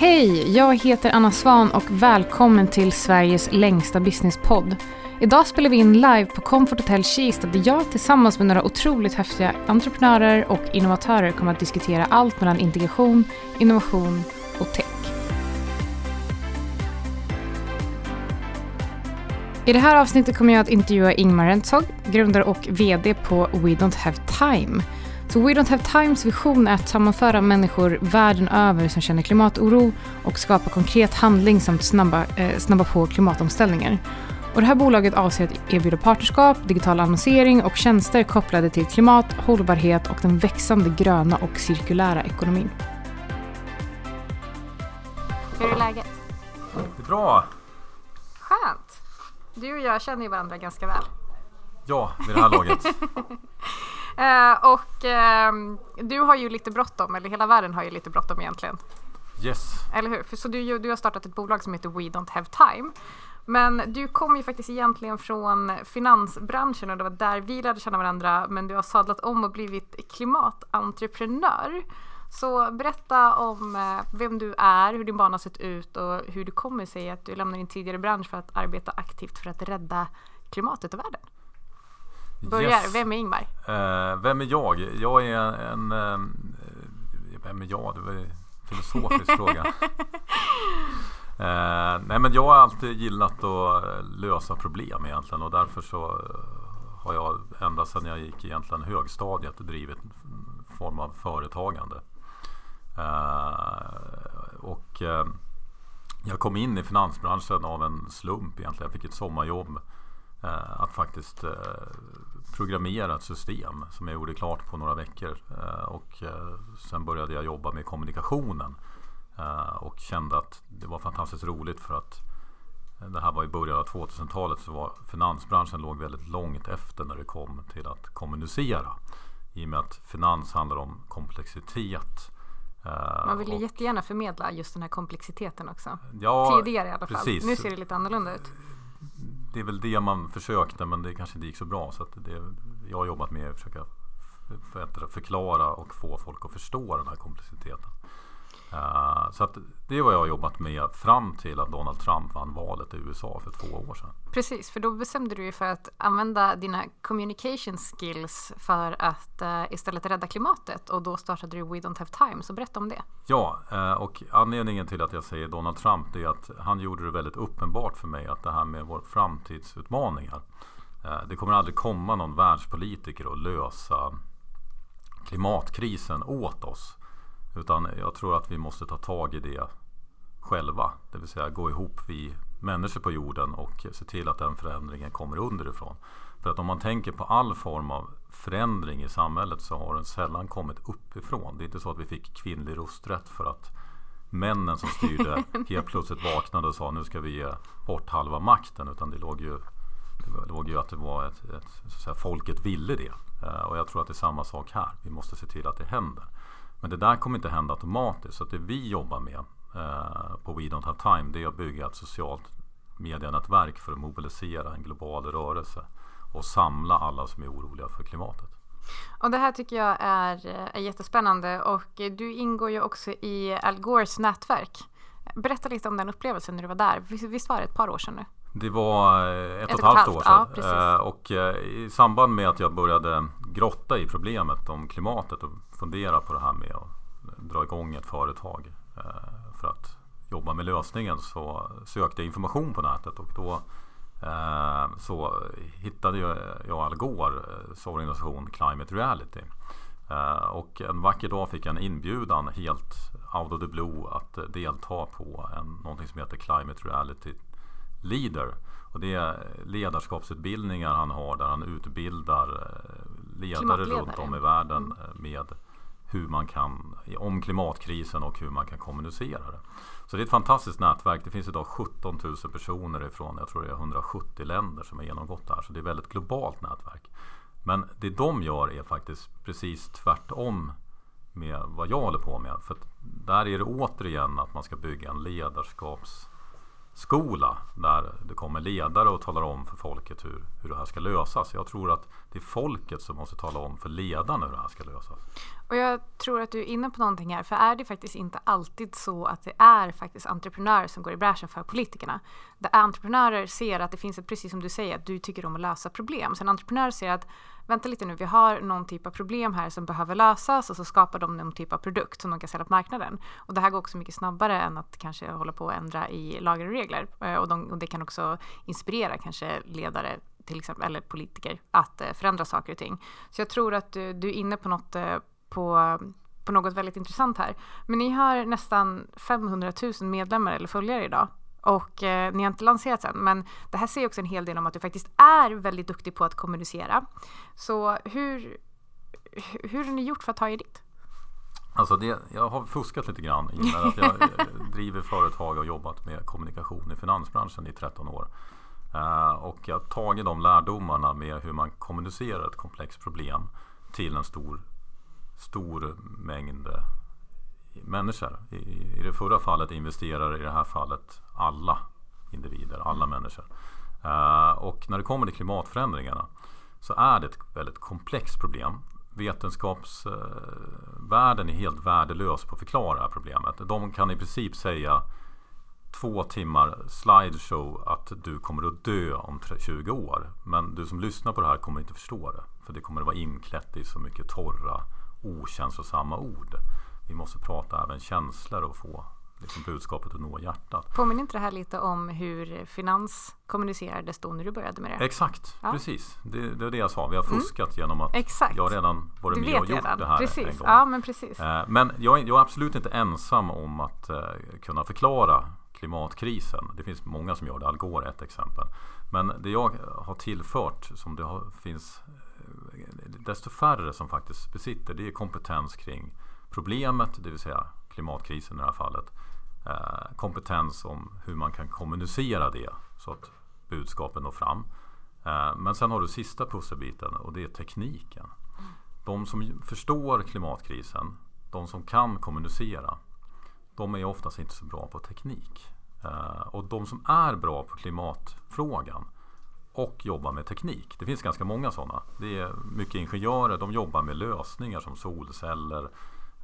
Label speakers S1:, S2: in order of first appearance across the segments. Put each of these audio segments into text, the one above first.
S1: Hej, jag heter Anna Svan och välkommen till Sveriges längsta businesspodd. Idag spelar vi in live på Comfort Hotel Kista där jag tillsammans med några otroligt häftiga entreprenörer och innovatörer kommer att diskutera allt mellan integration, innovation och tech. I det här avsnittet kommer jag att intervjua Ingmar Rentzhog, grundare och VD på We Don't Have Time. Så We Don't Have Times vision är att sammanföra människor världen över som känner klimatoro och skapa konkret handling samt snabba, eh, snabba på klimatomställningar. Och det här bolaget avser att erbjuda partnerskap, digital annonsering och tjänster kopplade till klimat, hållbarhet och den växande gröna och cirkulära ekonomin. Hur är läget?
S2: Det är bra.
S1: Skönt. Du och jag känner ju varandra ganska väl.
S2: Ja, vid det här laget.
S1: Uh, och uh, du har ju lite bråttom, eller hela världen har ju lite bråttom egentligen.
S2: Yes.
S1: Eller hur? För, så du, du har startat ett bolag som heter We Don't Have Time. Men du kom ju faktiskt egentligen från finansbranschen och det var där vi lärde känna varandra. Men du har sadlat om och blivit klimatentreprenör. Så berätta om uh, vem du är, hur din bana sett ut och hur det kommer sig att du lämnar din tidigare bransch för att arbeta aktivt för att rädda klimatet och världen. Börjar, yes. vem är Ingmar?
S2: Uh, vem är jag? Jag är en... Uh, vem är jag? Det var en filosofisk fråga. Uh, nej men jag har alltid gillat att lösa problem egentligen och därför så har jag ända sedan jag gick egentligen högstadiet drivit form av företagande. och jag kom in i finansbranschen av en slump egentligen. Jag fick ett sommarjobb att faktiskt programmera ett system som jag gjorde klart på några veckor. Eh, och eh, sen började jag jobba med kommunikationen. Eh, och kände att det var fantastiskt roligt för att det här var i början av 2000-talet så var finansbranschen låg väldigt långt efter när det kom till att kommunicera. I och med att finans handlar om komplexitet.
S1: Man vill ju jättegärna förmedla just den här komplexiteten också. Ja, Tidigare i alla fall. Precis. Nu ser det lite annorlunda ut
S2: det är väl det man försökte men det kanske inte gick så bra. Så det, jag har jobbat med att försöka förklara och få folk att förstå den här komplexiteten. Uh, så det var jag jobbat med fram till att Donald Trump vann valet i USA för två år sedan.
S1: Precis, för då bestämde du dig för att använda dina communication skills för att uh, istället rädda klimatet och då startade du We Don't Have Time, så berätta om det.
S2: Ja, uh, och anledningen till att jag säger Donald Trump är att han gjorde det väldigt uppenbart för mig att det här med våra framtidsutmaningar det kommer aldrig komma någon världspolitiker att lösa klimatkrisen åt oss. Utan jag tror att vi måste ta tag i det själva. Det vill säga gå ihop vi människor på jorden och se till att den förändringen kommer underifrån. För att om man tänker på all form av förändring i samhället så har den sällan kommit uppifrån. Det är inte så att vi fick kvinnlig rösträtt för att männen som styrde helt plötsligt vaknade och sa nu ska vi ge bort halva makten. Utan det låg ju, det låg ju att det var ett, ett så att säga, folket ville det. Eh, och jag tror att det är samma sak här. Vi måste se till att det händer. Men det där kommer inte hända automatiskt. Så det vi jobbar med eh, på We Don't Have Time det är att bygga ett socialt medienätverk för att mobilisera en global rörelse och samla alla som är oroliga för klimatet.
S1: Och det här tycker jag är, är jättespännande och du ingår ju också i Al Gores nätverk. Berätta lite om den upplevelsen när du var där. Visst var det ett par år sedan nu?
S2: Det var ett, ett och ett halvt år sedan. Ja, och eh, i samband med att jag började grotta i problemet om klimatet och fundera på det här med att dra igång ett företag eh, för att jobba med lösningen så sökte jag information på nätet och då eh, så hittade jag Al Gores eh, organisation Climate Reality. Och en vacker dag fick jag en inbjudan helt out of the blue att delta på en, någonting som heter Climate Reality Leader. Och det är ledarskapsutbildningar han har där han utbildar ledare runt om i världen mm. Eh, med hur man kan, om klimatkrisen och hur man kan kommunicera det. Så det är ett fantastiskt nätverk. Det finns idag 17 000 personer ifrån, jag tror det är 170 länder som har genomgått det här. Så det är ett väldigt globalt nätverk. Men det de gör är faktiskt precis tvärtom med vad jag håller på med. För där är det återigen att man ska bygga en ledarskaps skola där det kommer ledare och talar om för folket hur, hur det här ska lösas. Jag tror att det är folket som måste tala om för ledarna hur det här ska lösas.
S1: Och jag tror att du är inne på någonting här, för är det faktiskt inte alltid så att det är faktiskt entreprenörer som går i bräschen för politikerna? Där entreprenörer ser att det finns ett, precis som du säger, att du tycker om att lösa problem. Så en entreprenör ser att vänta lite nu, vi har någon typ av problem här som behöver lösas och så skapar de någon typ av produkt som de kan sälja på marknaden. Och det här går också mycket snabbare än att kanske hålla på och ändra i lagar och regler. Eh, och, de, och det kan också inspirera kanske ledare till exempel, eller politiker att eh, förändra saker och ting. Så jag tror att du, du är inne på något eh, på, på något väldigt intressant här. Men ni har nästan 500 000 medlemmar eller följare idag. Och eh, ni har inte lanserat än, men det här säger också en hel del om att du faktiskt är väldigt duktig på att kommunicera. Så hur, hur har ni gjort för att ta er dit?
S2: Alltså det, jag har fuskat lite grann i och med att jag eh, driver företag och jobbat med kommunikation i finansbranschen i 13 år. Uh, och jag har tagit de lärdomarna med hur man kommunicerar ett komplext problem till en stor stor mängd människor. I, I det förra fallet investerare, i det här fallet alla individer, alla människor. Uh, och när det kommer till klimatförändringarna så är det ett väldigt komplext problem. Vetenskapsvärlden är helt värdelös på att förklara det här problemet. De kan i princip säga två timmar slideshow att du kommer att dö om 20 år. Men du som lyssnar på det här kommer inte förstå det. För det kommer att vara inklätt i så mycket torra okänslosamma ord. Vi måste prata även känslor och få liksom budskapet att nå hjärtat.
S1: Påminner inte det här lite om hur finans kommunicerades då när du började med det?
S2: Exakt, ja. precis. Det, det är det jag sa. Vi har mm. fuskat mm. genom att Exakt. jag redan varit med och gjort redan. det här
S1: precis.
S2: en gång.
S1: Ja, men precis.
S2: Eh, men jag, jag, är absolut inte ensam om att eh, kunna förklara klimatkrisen. Det finns många som gör det. Al Gore är ett exempel. Men det jag har tillfört som det har, finns desto färre som faktiskt besitter det är kompetens kring problemet, det vill säga klimatkrisen i det här fallet. Eh, kompetens om hur man kan kommunicera det så att budskapen når fram. Eh, men sen har du sista pusselbiten och det är tekniken. De som förstår klimatkrisen, de som kan kommunicera, de är oftast inte så bra på teknik. Eh, och de som är bra på klimatfrågan, och jobbar med teknik. Det finns ganska många sådana. Det är mycket ingenjörer, de jobbar med lösningar som solceller,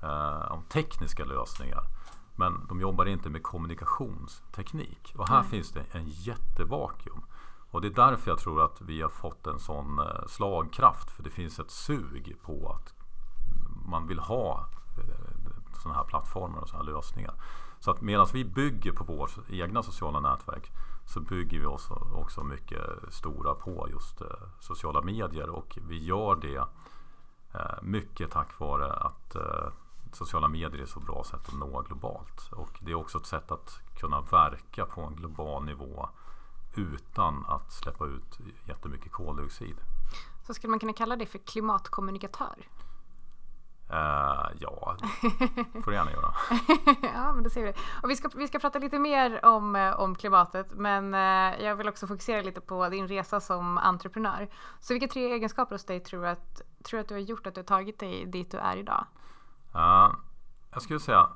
S2: eh, tekniska lösningar. Men de jobbar inte med kommunikationsteknik. Och här mm. finns det en jättevakuum. Och det är därför jag tror att vi har fått en sån eh, slagkraft. För det finns ett sug på att man vill ha eh, sådana här plattformar och sådana här lösningar. Så att medan vi bygger på vårt egna sociala nätverk så bygger vi oss också mycket stora på just sociala medier och vi gör det mycket tack vare att sociala medier är ett så bra sätt att nå globalt. Och det är också ett sätt att kunna verka på en global nivå utan att släppa ut jättemycket koldioxid.
S1: Så skulle man kunna kalla det för klimatkommunikatör?
S2: Uh, ja, det får du gärna göra.
S1: ja, men det ser vi. Och vi ska, vi ska prata lite mer om, eh, om klimatet, men uh, jag vill också fokusera lite på din resa som entreprenör. Så vilka tre egenskaper hos dig tror du att, tror att du har gjort att du har tagit dig dit du är idag?
S2: Uh, jag skulle säga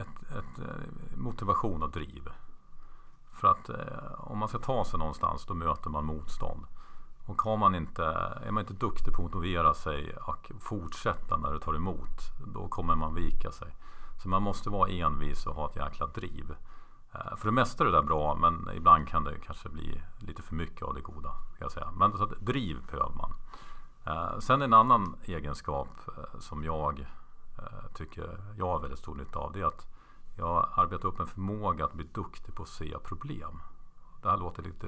S2: ett, ett, eh, motivation och driv. För att eh, om man ska ta sig någonstans då möter man motstånd. Och har man inte, är man inte duktig på att motivera sig och fortsätta när det tar emot, då kommer man vika sig. Så man måste vara envis och ha ett jäkla driv. Eh, för det mesta är det där bra, men ibland kan det kanske bli lite för mycket av det goda. Ska jag säga. Men så att, driv behöver man. Eh, sen en annan egenskap eh, som jag tycker jag har väldigt stor nytta av, det är att jag arbetar upp en förmåga att bli duktig på att se problem. Det här låter lite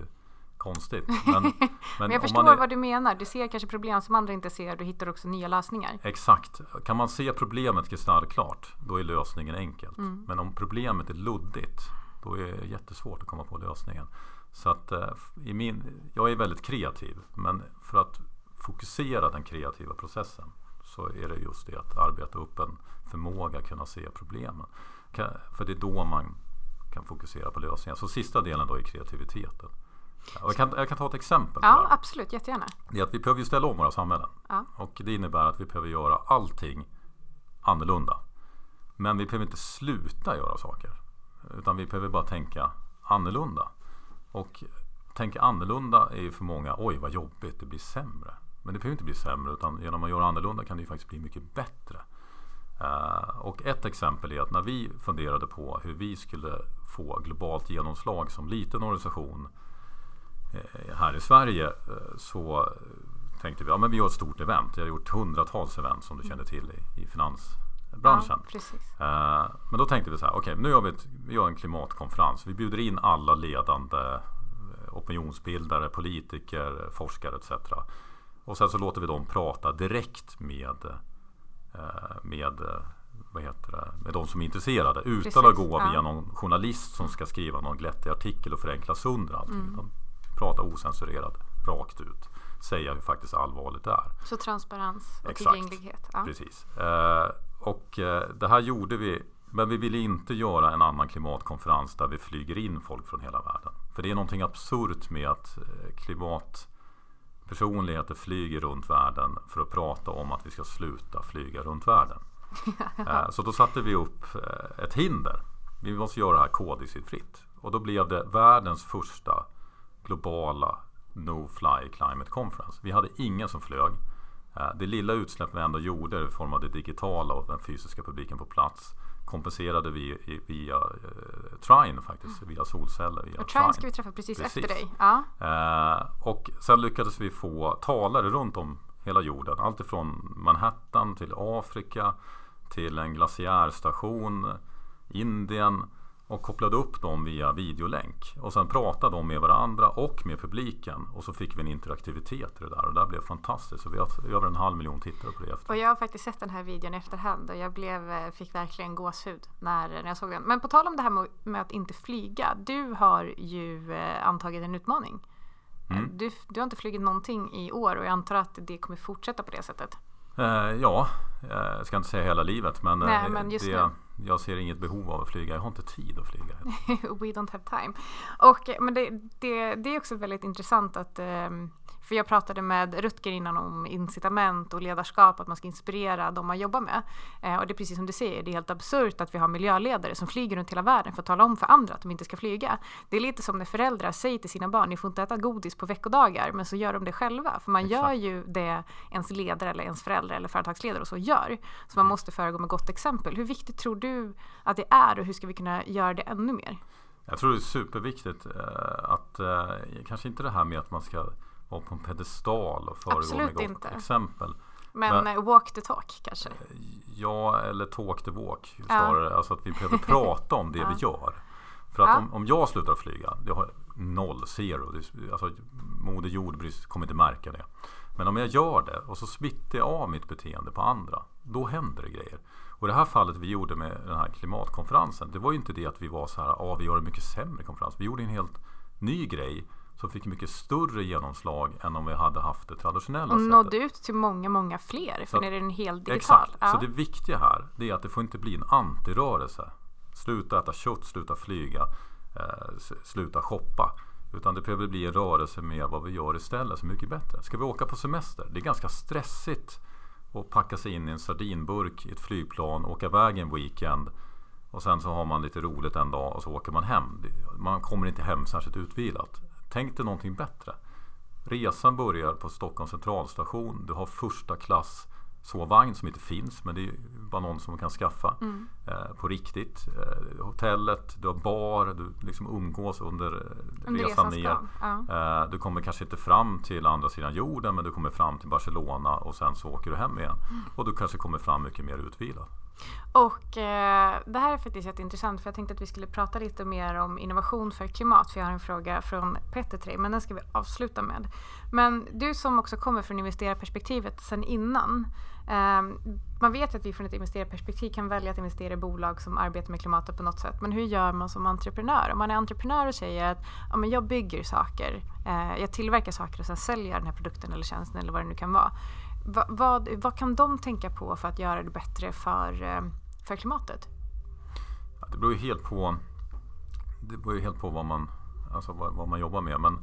S2: konstigt.
S1: Men, men, men jag förstår är... vad du menar. Du ser kanske problem som andra inte ser. Du hittar också nya lösningar.
S2: Exakt. Kan man se problemet kristallklart, då är lösningen enkelt. Mm. Men om problemet är luddigt, då är det jättesvårt att komma på lösningen. Så att eh, i min, jag är väldigt kreativ, men för att fokusera den kreativa processen så är det just det att arbeta upp en förmåga att kunna se problemen. För det är då man kan fokusera på lösningar. Så sista delen då är kreativiteten. Jag kan, jag kan ta ett exempel.
S1: Ja, absolut. Jättegärna.
S2: Det är att vi behöver ju ställa om våra samhällen. Ja. Och det innebär att vi behöver göra allting annorlunda. Men vi behöver inte sluta göra saker. Utan vi behöver bara tänka annorlunda. Och tänka annorlunda är ju för många, oj vad jobbigt, det blir sämre. Men det behöver inte bli sämre utan genom att göra annorlunda kan det ju faktiskt bli mycket bättre. Uh, och ett exempel är att när vi funderade på hur vi skulle få globalt genomslag som liten organisation uh, här i Sverige uh, så tänkte vi att ja, vi gör ett stort event. Jag har gjort hundratals event som du känner till i, i finansbranschen. Ja, men då tänkte vi så här, okej okay, nu gör vi, ett, vi gör en klimatkonferens. Vi bjuder in alla ledande opinionsbildare, politiker, forskare etc. Och sen så låter vi dem prata direkt med, eh, med, vad heter det, med de som är intresserade utan Precis, att gå via någon journalist som ska skriva någon glättig artikel och förenkla sönder allting. Mm. Prata osensurerat, rakt ut. Säga hur faktiskt allvarligt det är.
S1: Så transparens och Exakt, tillgänglighet.
S2: Ja. Precis. Eh, och eh, det här gjorde vi men vi ville inte göra en annan klimatkonferens där vi flyger in folk från hela världen. För det är någonting absurt med att klimat personligheter flyger runt världen för att prata om att vi ska sluta flyga runt världen. Eh, så då satte vi upp eh, ett hinder. Vi måste göra det här koldioxidfritt. Och då blev det världens första globala No Fly Climate Conference. Vi hade ingen som flög. Eh, det lilla utsläpp vi ändå gjorde i form av det digitala och den fysiska publiken på plats kompenserade vi via eh, Trine faktiskt, via solceller. Via
S1: och Trine ska vi träffa precis, precis. efter dig. Ja.
S2: Eh, och sen lyckades vi få talare runt om hela jorden. Alltifrån Manhattan till Afrika till en glaciärstation, Indien och kopplade upp dem via videolänk. Och sen pratade de med varandra och med publiken. Och så fick vi en interaktivitet i det där och det där blev fantastiskt. Så vi har över en halv miljon tittare på det.
S1: Efter. Och jag har faktiskt sett den här videon i efterhand och jag blev, eh, fick verkligen gåshud när, när jag såg den. Men på tal om det här med, att inte flyga. Du har ju eh, antagit en utmaning. Mm. Du, du har inte flugit någonting i år och jag antar att det kommer fortsätta på det sättet.
S2: Eh, ja, eh, jag ska inte säga hela livet men, Nej, men det, nu jag ser inget behov av att flyga. Jag har inte tid att flyga.
S1: We don't have time. Och, eh, men det, det, det är också väldigt intressant att um, för jag pratade med Rutger innan om incitament och ledarskap, att man ska inspirera de man jobbar med. Eh, och det är precis som du säger, det är helt absurt att vi har miljöledare som flyger runt hela världen för att tala om för andra att de inte ska flyga. Det är lite som när föräldrar säger till sina barn, ni får inte äta godis på veckodagar, men så gör de det själva. För man Exakt. gör ju det ens ledare eller ens föräldrar eller företagsledare och så gör. Så man måste föregå med gott exempel. Hur viktigt tror du att det är och hur ska vi kunna göra det ännu mer?
S2: Jag tror det är superviktigt eh, att eh, kanske inte det här med att man ska vara på en pedestal och föregå med gott inte. exempel.
S1: Men, Men, eh, walk the talk kanske? Eh,
S2: ja, eller talk the walk snarare. Ja. Alltså att vi behöver prata om det ja. vi gör. För att ja. om, om jag slutar flyga, jag har noll, zero. Alltså, Moder Jord kommer inte märka det. Men om jag gör det och så smittar jag av mitt beteende på andra. Då händer det grejer. Och det här fallet vi gjorde med den här klimatkonferensen. Det var ju inte det att vi var så här, ja ah, vi gör en mycket sämre konferens. Vi gjorde en helt ny grej som fick mycket större genomslag än om vi hade haft det traditionella
S1: och
S2: sättet.
S1: Och nådde ut till många, många fler. För nu är den helt digital.
S2: Exakt. Ja. Så det viktiga här det är att det får inte bli en antirörelse. Sluta äta kött, sluta flyga, eh, sluta shoppa. Utan det behöver bli en rörelse med vad vi gör istället som är mycket bättre. Ska vi åka på semester? Det är ganska stressigt att packa sig in i en sardinburk i ett flygplan, åka iväg en weekend och sen så har man lite roligt en dag och så åker man hem. Man kommer inte hem särskilt utvilat. Tänk dig någonting bättre. Resan börjar på Stockholms centralstation. Du har första klass sovvagn som inte finns men det är bara någon som kan skaffa mm. eh, på riktigt. Eh, hotellet, du har bar, du liksom umgås under, eh, under resan ner. Ja. Eh, du kommer kanske inte fram till andra sidan jorden men du kommer fram till Barcelona och sen så åker du hem igen. Mm. Och du kanske kommer fram mycket mer utvilad.
S1: Och eh, det här är faktiskt jätteintressant för jag tänkte att vi skulle prata lite mer om innovation för klimat för jag har en fråga från Petter till men den ska vi avsluta med. Men du som också kommer från investerarperspektivet sen innan. Eh, man vet att vi från ett investerarperspektiv kan välja att investera i bolag som arbetar med klimatet på något sätt. Men hur gör man som entreprenör? Om man är entreprenör och säger att ja, men jag bygger saker, eh, jag tillverkar saker och sen säljer jag den här produkten eller tjänsten eller vad det nu kan vara. Va, vad, vad kan de tänka på för att göra det bättre för, eh, för klimatet?
S2: Ja, det beror ju helt på det beror helt på vad man, alltså vad, vad, man jobbar med. Men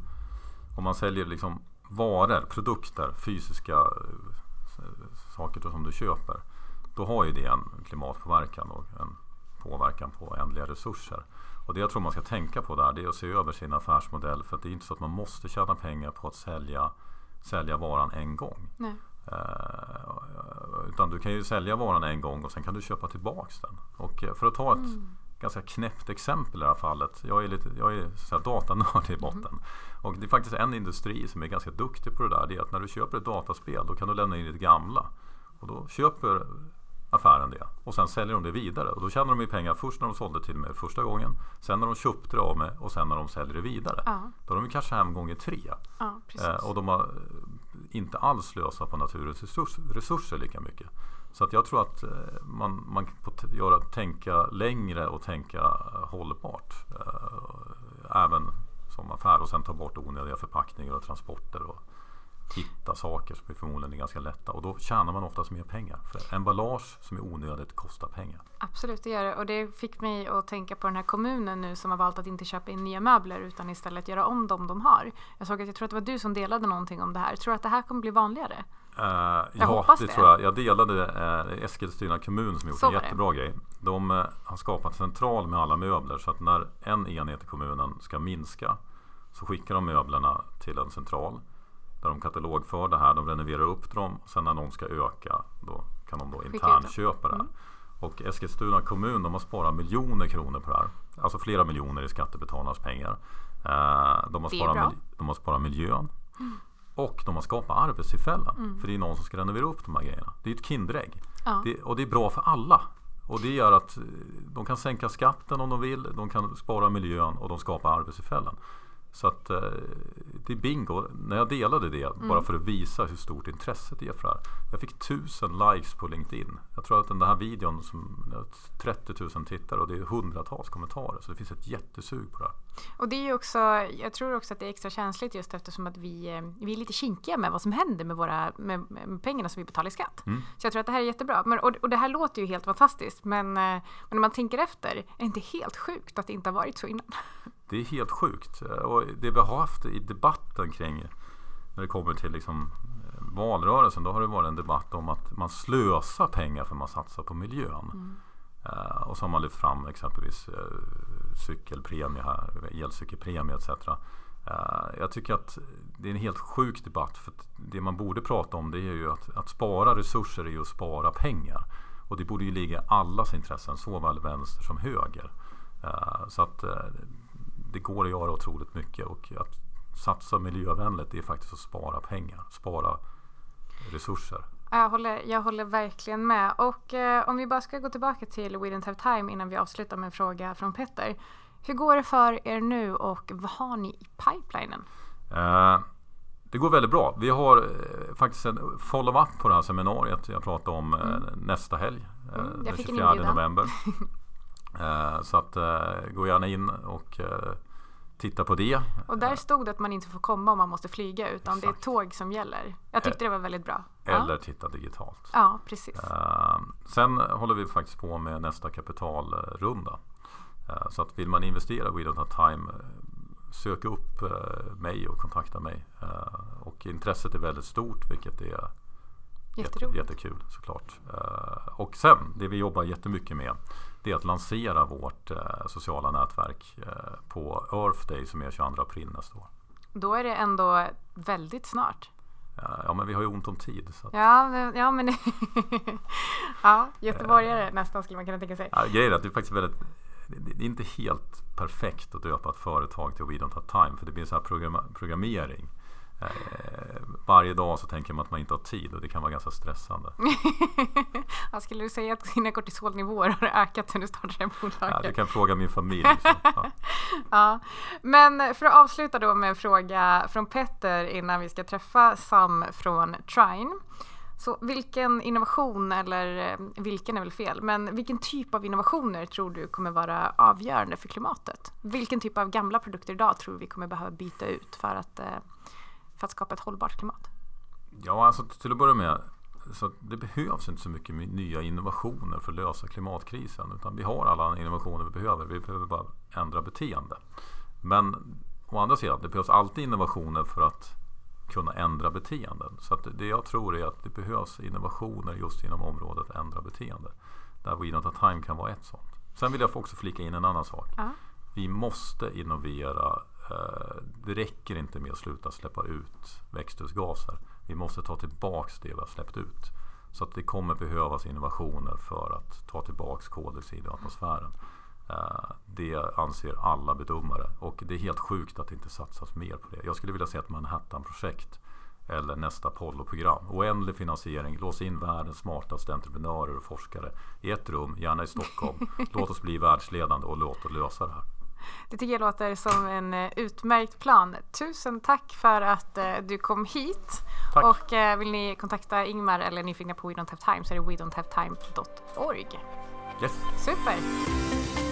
S2: om man säljer liksom varor, produkter, fysiska eh, saker som du köper. Då har ju det en klimatpåverkan och en påverkan på ändliga resurser. Och det jag tror man ska tänka på där det är att se över sin affärsmodell. För att det är inte så att man måste tjäna pengar på att sälja sälja varan en gång. Nej. Uh, utan du kan ju sälja varan en gång och sen kan du köpa tillbaks den. Och för att ta ett mm. ganska knäppt exempel i det här fallet. Jag är, lite, jag är så här datanörd i botten. Mm. Och det är faktiskt en industri som är ganska duktig på det där. Det är att när du köper ett dataspel då kan du lämna in ditt gamla. Och då köper affären det och sen säljer de det vidare. Och då tjänar de ju pengar först när de sålde till mig första gången. Sen när de köpte det av mig och sen när de säljer det vidare. Ja. Då har de kanske hem gånger tre. Ja, eh, och de har inte alls slösat på naturens resurser lika mycket. Så att jag tror att eh, man, man får göra, tänka längre och tänka hållbart. Eh, även som affär och sen ta bort onödiga förpackningar och transporter. Och, hitta saker som är förmodligen är ganska lätta och då tjänar man oftast mer pengar. För emballage som är onödigt kostar pengar.
S1: Absolut, det gör det. Och det fick mig att tänka på den här kommunen nu som har valt att inte köpa in nya möbler utan istället göra om dem de har. Jag såg att jag tror att det var du som delade någonting om det här. Tror du att det här kommer bli vanligare?
S2: Uh, ja, det, det, tror jag. Jag delade uh, Eskilstuna kommun som gjort en jättebra grej. De uh, har skapat central med alla möbler så att när en enhet i kommunen ska minska så skickar de möblerna till en central där de katalogför det här, de renoverar upp dem. Sen när någon ska öka då kan de då internköpa det. Mm. Och Eskilstuna kommun de har sparat miljoner kronor på det här. Alltså flera miljoner i skattebetalarnas pengar. Eh, de, har sparat, de har sparat miljön. Mm. Och de har skapat arbetstillfällen. Mm. För det är någon som ska renovera upp de här grejerna. Det är ett Kinderägg. Ja. Det, och det är bra för alla. Och det gör att de kan sänka skatten om de vill. De kan spara miljön och de skapar arbetstillfällen. Så att eh, det är bingo. När jag delade det, mm. bara för att visa hur stort intresset är för det här. Jag fick tusen likes på LinkedIn. Jag tror att den här videon som 30 000 tittare och det är hundratals kommentarer. Så det finns ett jättesug på det här.
S1: Och det är också, jag tror också att det är extra känsligt just eftersom att vi, eh, vi är lite kinkiga med vad som händer med, våra, med, med pengarna som vi betalar i skatt. Mm. Så jag tror att det här är jättebra. Men, och, och det här låter ju helt fantastiskt men, eh, men när man tänker efter, är det inte helt sjukt att det inte har varit så innan?
S2: Det är helt sjukt. Och det vi har haft i debatten kring när det kommer till liksom eh, valrörelsen, då har det varit en debatt om att man slösar pengar för att man satsar på miljön. Mm. Uh, och så har man lyft fram exempelvis uh, cykelpremie, elcykelpremie etc. Uh, jag tycker att det är en helt sjuk debatt. För det man borde prata om det är ju att, att spara resurser är ju att spara pengar. Och det borde ju ligga i allas intressen, såväl vänster som höger. så att det går att göra otroligt mycket och att satsa miljövänligt är faktiskt att spara pengar, spara resurser.
S1: Jag håller, jag håller verkligen med. Och eh, om vi bara ska gå tillbaka till We Don't Have Time innan vi avslutar med en fråga från Petter. Hur går det för er nu och vad har ni i pipelinen?
S2: Eh, det går väldigt bra. Vi har eh, faktiskt en follow-up på det här seminariet jag pratade om eh, mm. nästa helg. Eh, mm, den 24 november. Eh, så att eh, gå gärna in och eh, titta på det.
S1: Och där stod det att man inte får komma om man måste flyga utan Exakt. det är tåg som gäller. Jag tyckte det var väldigt bra.
S2: Eller ja. titta digitalt.
S1: Ja, precis.
S2: Sen håller vi faktiskt på med nästa kapitalrunda. Så att vill man investera We Don't Have Time Sök upp mig och kontakta mig. Och intresset är väldigt stort vilket är Jätte, jättekul såklart. Och sen det vi jobbar jättemycket med det är att lansera vårt eh, sociala nätverk eh, på Earth Day som är 22 april nästa år.
S1: Då är det ändå väldigt snart.
S2: Ja, men vi har ju ont om tid.
S1: Så att... ja, ja, men ja, göteborgare eh, nästan skulle man kunna tänka sig.
S2: Ja, grejen är att det är faktiskt väldigt det är inte helt perfekt att döpa ett företag till We Don't Have Time för det blir så här program programmering. Eh, varje dag så tänker man att man inte har tid och det kan vara ganska stressande.
S1: Jag skulle du säga att dina kortisolnivåer har ökat sen du startade bolaget?
S2: Ja, du kan fråga min familj. Liksom. Ja.
S1: ja. Men för att avsluta då med en fråga från Petter innan vi ska träffa Sam från Trine. Så vilken innovation, eller eh, vilken är väl fel, men vilken typ av innovationer tror du kommer vara avgörande för klimatet? Vilken typ av gamla produkter idag tror vi kommer behöva byta ut för att eh, för att skapa ett hållbart klimat?
S2: Ja, alltså till att börja med så det behövs inte så mycket nya innovationer för att lösa klimatkrisen. Utan vi har alla innovationer vi behöver. Vi behöver bara ändra beteende. Men å andra sidan, det behövs alltid innovationer för att kunna ändra beteenden. Så det jag tror är att det behövs innovationer just inom området ändra beteende. Där We Don't Have Time kan vara ett sånt. Sen vill jag också flika in en annan sak. Uh. Vi måste innovera det räcker inte med att sluta släppa ut växthusgaser. Vi måste ta tillbaks det vi har släppt ut. Så att det kommer behövas innovationer för att ta tillbaks koldioxid i atmosfären. Det anser alla bedömare och det är helt sjukt att det inte satsas mer på det. Jag skulle vilja se ett Manhattan-projekt eller nästa Apollo-program. Oändlig finansiering, lås in världens smartaste entreprenörer och forskare i ett rum, gärna i Stockholm. låt oss bli världsledande och låt oss lösa det här.
S1: Det tycker jag låter som en eh, utmärkt plan. Tusen tack för att eh, du kom hit. Tack. Och eh, vill ni kontakta Ingmar eller nyfikna på We Don't Have Time så är det we don't have time.org.
S2: Yes.
S1: Super!